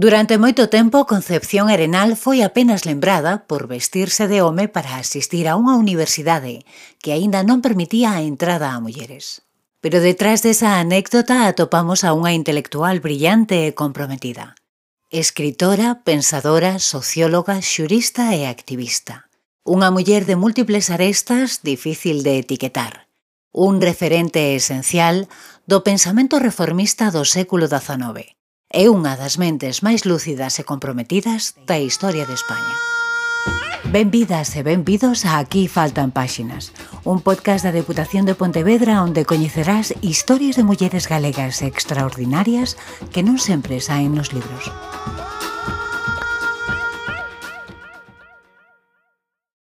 Durante moito tempo, Concepción Arenal foi apenas lembrada por vestirse de home para asistir a unha universidade que aínda non permitía a entrada a mulleres. Pero detrás desa anécdota atopamos a unha intelectual brillante e comprometida. Escritora, pensadora, socióloga, xurista e activista. Unha muller de múltiples arestas difícil de etiquetar. Un referente esencial do pensamento reformista do século XIX é unha das mentes máis lúcidas e comprometidas da historia de España. Benvidas e benvidos a Aquí faltan páxinas, un podcast da Deputación de Pontevedra onde coñecerás historias de mulleres galegas extraordinarias que non sempre saen nos libros.